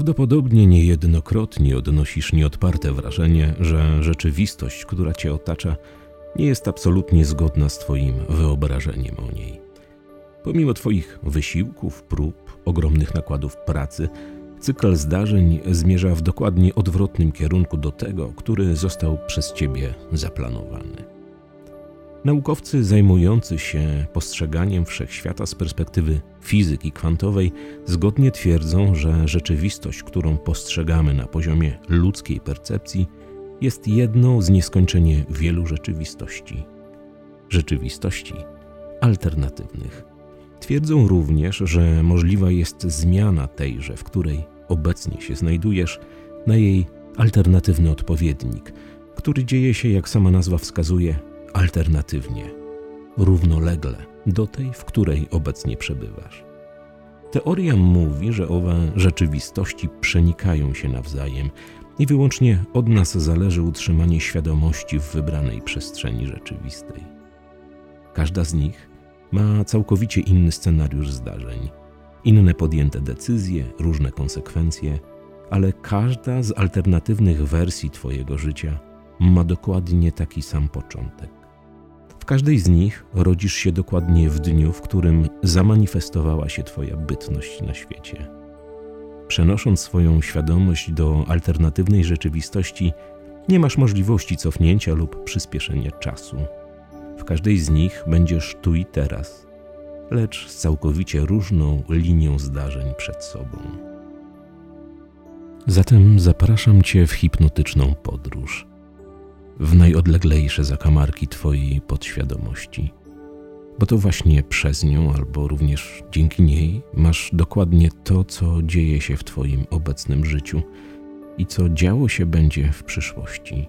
Prawdopodobnie niejednokrotnie odnosisz nieodparte wrażenie, że rzeczywistość, która cię otacza, nie jest absolutnie zgodna z Twoim wyobrażeniem o niej. Pomimo Twoich wysiłków, prób, ogromnych nakładów pracy, cykl zdarzeń zmierza w dokładnie odwrotnym kierunku do tego, który został przez Ciebie zaplanowany. Naukowcy zajmujący się postrzeganiem wszechświata z perspektywy fizyki kwantowej zgodnie twierdzą, że rzeczywistość, którą postrzegamy na poziomie ludzkiej percepcji, jest jedną z nieskończenie wielu rzeczywistości. Rzeczywistości alternatywnych. Twierdzą również, że możliwa jest zmiana tejże, w której obecnie się znajdujesz, na jej alternatywny odpowiednik, który dzieje się, jak sama nazwa wskazuje, alternatywnie, równolegle do tej, w której obecnie przebywasz. Teoria mówi, że owe rzeczywistości przenikają się nawzajem i wyłącznie od nas zależy utrzymanie świadomości w wybranej przestrzeni rzeczywistej. Każda z nich ma całkowicie inny scenariusz zdarzeń, inne podjęte decyzje, różne konsekwencje, ale każda z alternatywnych wersji Twojego życia ma dokładnie taki sam początek. W każdej z nich rodzisz się dokładnie w dniu, w którym zamanifestowała się Twoja bytność na świecie. Przenosząc swoją świadomość do alternatywnej rzeczywistości, nie masz możliwości cofnięcia lub przyspieszenia czasu. W każdej z nich będziesz tu i teraz, lecz z całkowicie różną linią zdarzeń przed sobą. Zatem zapraszam Cię w hipnotyczną podróż w najodleglejsze zakamarki Twojej podświadomości. Bo to właśnie przez nią, albo również dzięki niej, masz dokładnie to, co dzieje się w Twoim obecnym życiu i co działo się będzie w przyszłości.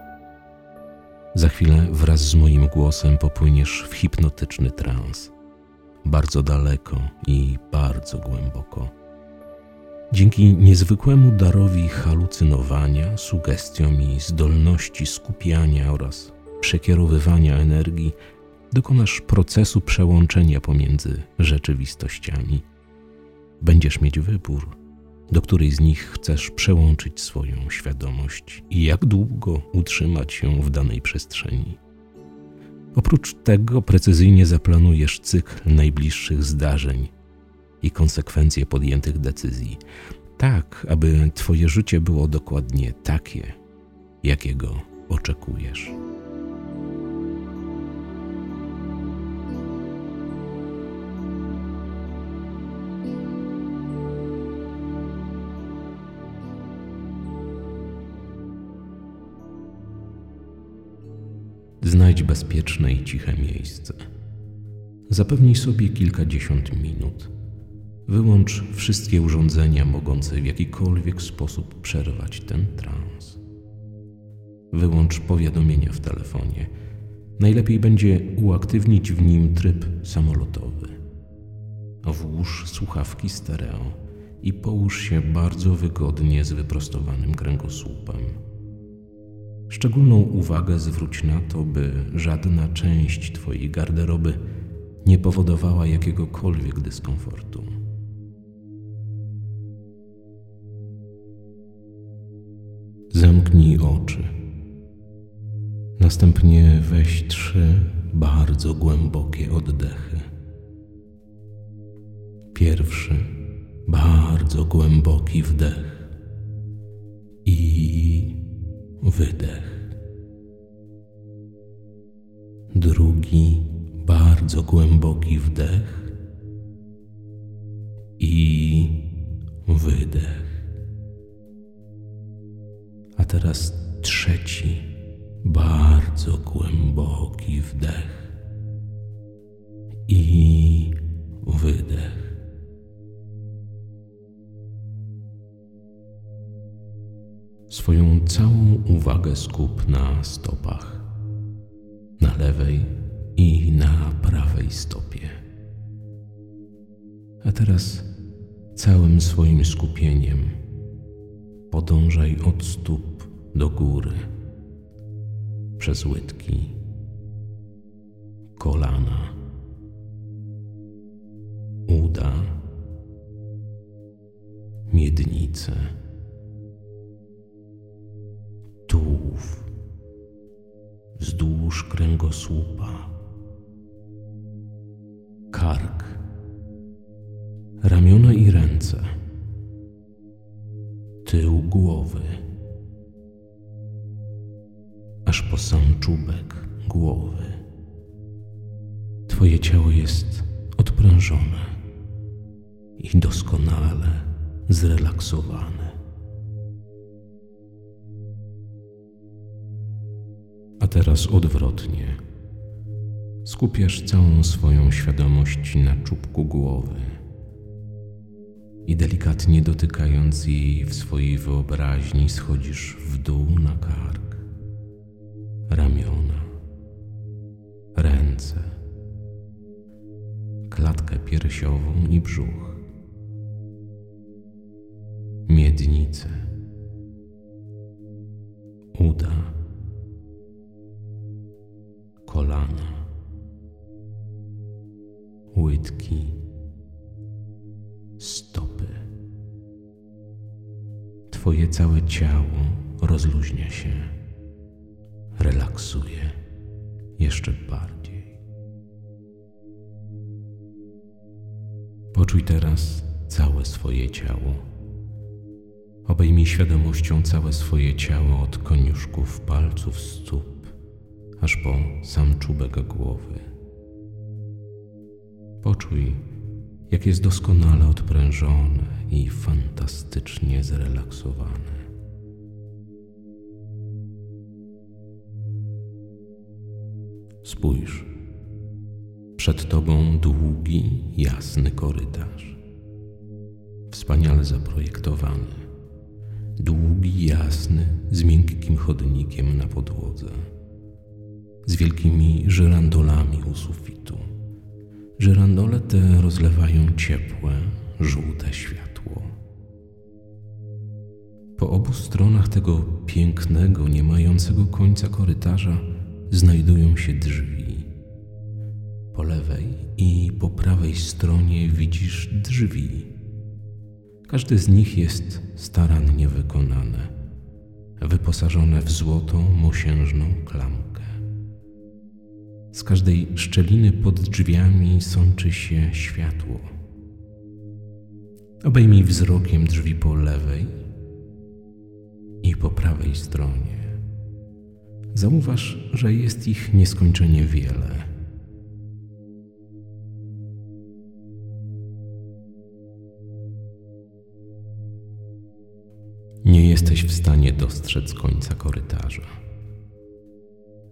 Za chwilę wraz z moim głosem popłyniesz w hipnotyczny trans, bardzo daleko i bardzo głęboko Dzięki niezwykłemu darowi halucynowania, sugestiom i zdolności skupiania oraz przekierowywania energii, dokonasz procesu przełączenia pomiędzy rzeczywistościami. Będziesz mieć wybór, do której z nich chcesz przełączyć swoją świadomość i jak długo utrzymać się w danej przestrzeni. Oprócz tego precyzyjnie zaplanujesz cykl najbliższych zdarzeń i konsekwencje podjętych decyzji, tak aby Twoje życie było dokładnie takie, jakiego oczekujesz. Znajdź bezpieczne i ciche miejsce. Zapewnij sobie kilkadziesiąt minut Wyłącz wszystkie urządzenia mogące w jakikolwiek sposób przerwać ten trans. Wyłącz powiadomienia w telefonie. Najlepiej będzie uaktywnić w nim tryb samolotowy. Włóż słuchawki stereo i połóż się bardzo wygodnie z wyprostowanym kręgosłupem. Szczególną uwagę zwróć na to, by żadna część Twojej garderoby nie powodowała jakiegokolwiek dyskomfortu. Następnie weź trzy bardzo głębokie oddechy. Pierwszy bardzo głęboki wdech i wydech. Drugi bardzo głęboki wdech i wydech. A teraz trzeci, bardzo głęboki wdech i wydech. Swoją całą uwagę skup na stopach, na lewej i na prawej stopie. A teraz całym swoim skupieniem podążaj od stóp do góry, przez łydki, kolana, uda. Miednicę, tułów. Wzdłuż kręgosłupa, kark, ramiona i ręce, tył głowy, aż po sam czubek głowy. Twoje ciało jest odprężone i doskonale zrelaksowane. A teraz odwrotnie. Skupiasz całą swoją świadomość na czubku głowy i delikatnie dotykając jej w swojej wyobraźni schodzisz w dół na kark, ramiona, ręce, klatkę piersiową i brzuch, miednicę, uda, kolana, łydki, stopy. Twoje całe ciało rozluźnia się, relaksuje jeszcze bardziej. Poczuj teraz całe swoje ciało. Obejmij świadomością całe swoje ciało od koniuszków palców stóp, aż po sam czubek głowy. Poczuj, jak jest doskonale odprężone i fantastycznie zrelaksowane. Spójrz. Przed tobą długi, jasny korytarz. Wspaniale zaprojektowany. Długi, jasny, z miękkim chodnikiem na podłodze. Z wielkimi żyrandolami u sufitu. Żyrandole te rozlewają ciepłe, żółte światło. Po obu stronach tego pięknego, nie mającego końca korytarza znajdują się drzwi. Po lewej i po prawej stronie widzisz drzwi. Każde z nich jest starannie wykonane, wyposażone w złotą, mosiężną klamkę. Z każdej szczeliny pod drzwiami sączy się światło. Obejmij wzrokiem drzwi po lewej i po prawej stronie. Zauważ, że jest ich nieskończenie wiele. Nie jesteś w stanie dostrzec końca korytarza.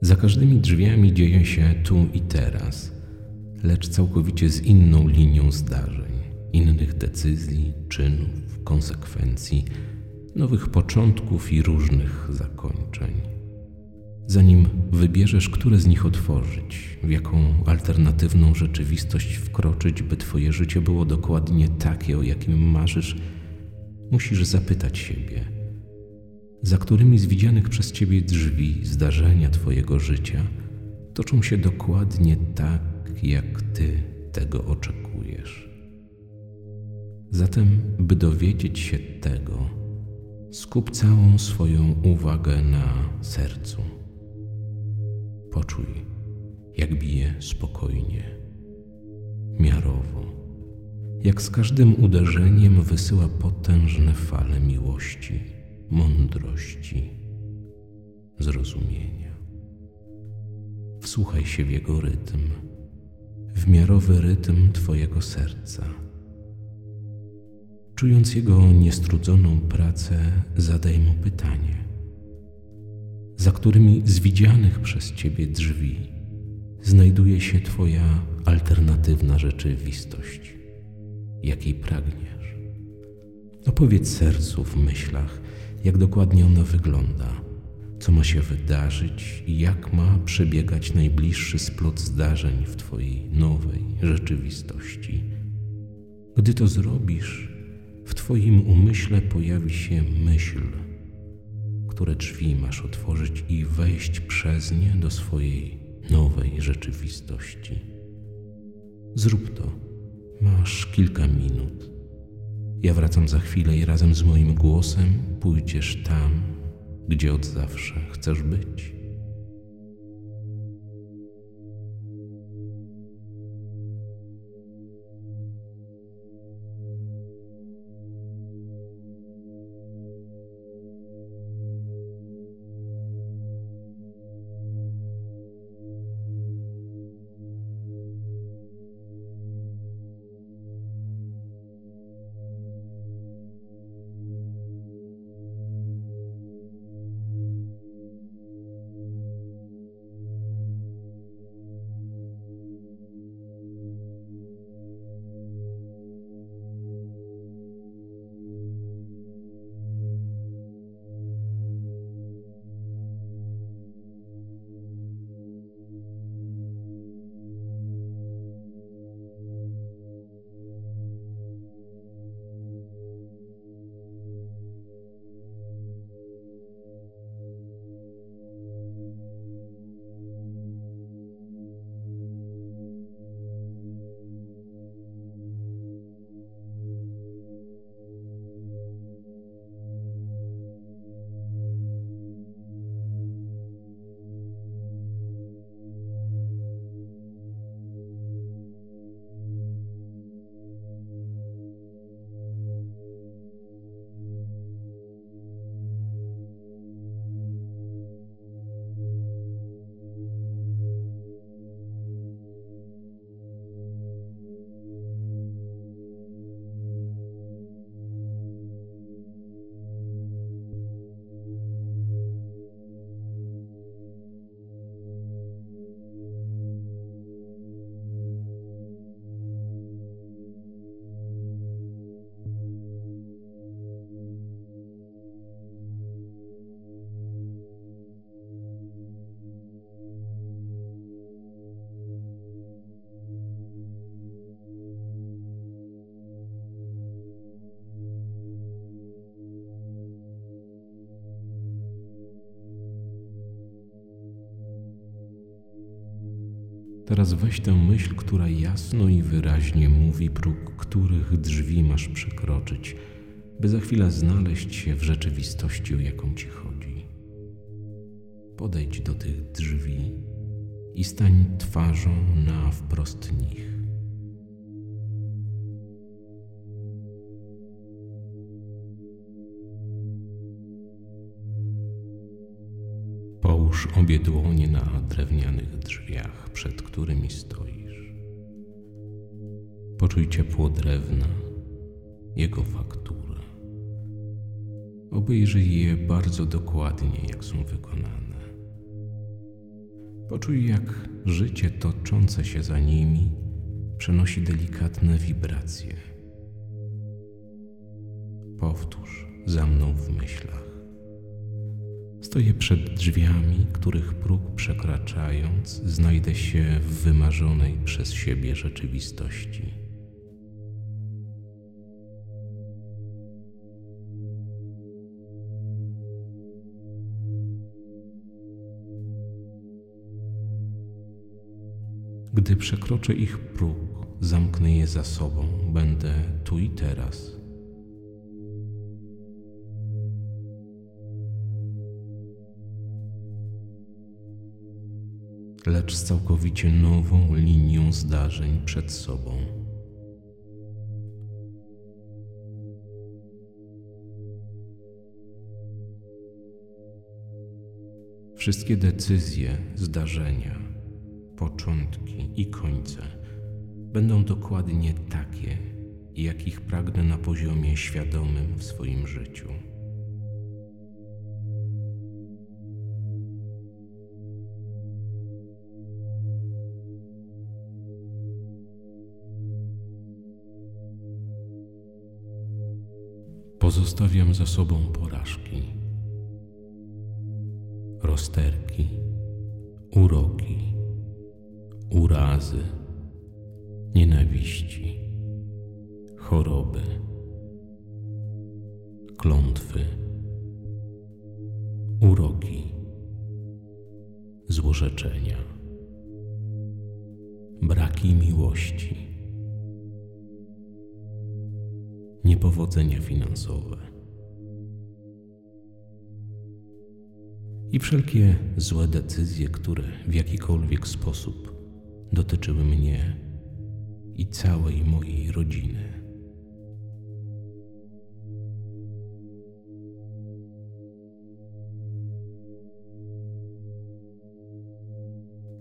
Za każdymi drzwiami dzieje się tu i teraz, lecz całkowicie z inną linią zdarzeń, innych decyzji, czynów, konsekwencji, nowych początków i różnych zakończeń. Zanim wybierzesz, które z nich otworzyć, w jaką alternatywną rzeczywistość wkroczyć, by Twoje życie było dokładnie takie, o jakim marzysz, musisz zapytać siebie, za którymi z widzianych przez Ciebie drzwi zdarzenia Twojego życia toczą się dokładnie tak, jak Ty tego oczekujesz. Zatem, by dowiedzieć się tego, skup całą swoją uwagę na sercu. Poczuj, jak bije spokojnie, miarowo jak z każdym uderzeniem wysyła potężne fale miłości, mądrości, zrozumienia. Wsłuchaj się w jego rytm, w miarowy rytm Twojego serca. Czując jego niestrudzoną pracę, zadaj mu pytanie, za którymi z widzianych przez Ciebie drzwi znajduje się Twoja alternatywna rzeczywistość jakiej pragniesz. Opowiedz sercu w myślach, jak dokładnie ona wygląda, co ma się wydarzyć i jak ma przebiegać najbliższy splot zdarzeń w Twojej nowej rzeczywistości. Gdy to zrobisz, w Twoim umyśle pojawi się myśl, które drzwi masz otworzyć i wejść przez nie do swojej nowej rzeczywistości. Zrób to Masz kilka minut. Ja wracam za chwilę i razem z moim głosem pójdziesz tam, gdzie od zawsze chcesz być. Teraz weź tę myśl, która jasno i wyraźnie mówi, próg których drzwi masz przekroczyć, by za chwilę znaleźć się w rzeczywistości, o jaką ci chodzi. Podejdź do tych drzwi i stań twarzą na wprost nich. Obie dłonie na drewnianych drzwiach, przed którymi stoisz. Poczuj ciepło drewna, jego fakturę. Obejrzyj je bardzo dokładnie, jak są wykonane. Poczuj, jak życie toczące się za nimi przenosi delikatne wibracje. Powtórz za mną w myślach. Stoję przed drzwiami, których próg przekraczając, znajdę się w wymarzonej przez siebie rzeczywistości. Gdy przekroczę ich próg, zamknę je za sobą, będę tu i teraz lecz z całkowicie nową linią zdarzeń przed sobą. Wszystkie decyzje, zdarzenia, początki i końce będą dokładnie takie, jakich pragnę na poziomie świadomym w swoim życiu. Pozostawiam za sobą porażki, rozterki, uroki, urazy, nienawiści, choroby, klątwy, uroki, złorzeczenia, braki miłości niepowodzenia finansowe. I wszelkie złe decyzje, które w jakikolwiek sposób dotyczyły mnie i całej mojej rodziny.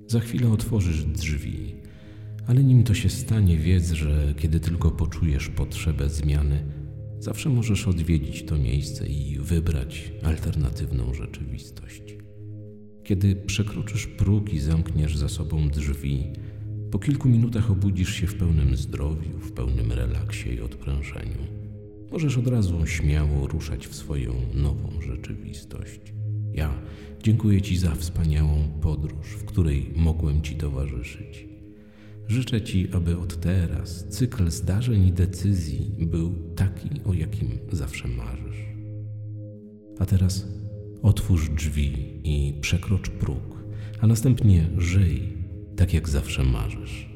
Za chwilę otworzysz drzwi, ale nim to się stanie, wiedz, że kiedy tylko poczujesz potrzebę zmiany, zawsze możesz odwiedzić to miejsce i wybrać alternatywną rzeczywistość. Kiedy przekroczysz próg i zamkniesz za sobą drzwi, po kilku minutach obudzisz się w pełnym zdrowiu, w pełnym relaksie i odprężeniu. Możesz od razu śmiało ruszać w swoją nową rzeczywistość. Ja dziękuję Ci za wspaniałą podróż, w której mogłem Ci towarzyszyć. Życzę Ci, aby od teraz cykl zdarzeń i decyzji był taki, o jakim zawsze marzysz. A teraz otwórz drzwi i przekrocz próg, a następnie żyj tak, jak zawsze marzysz.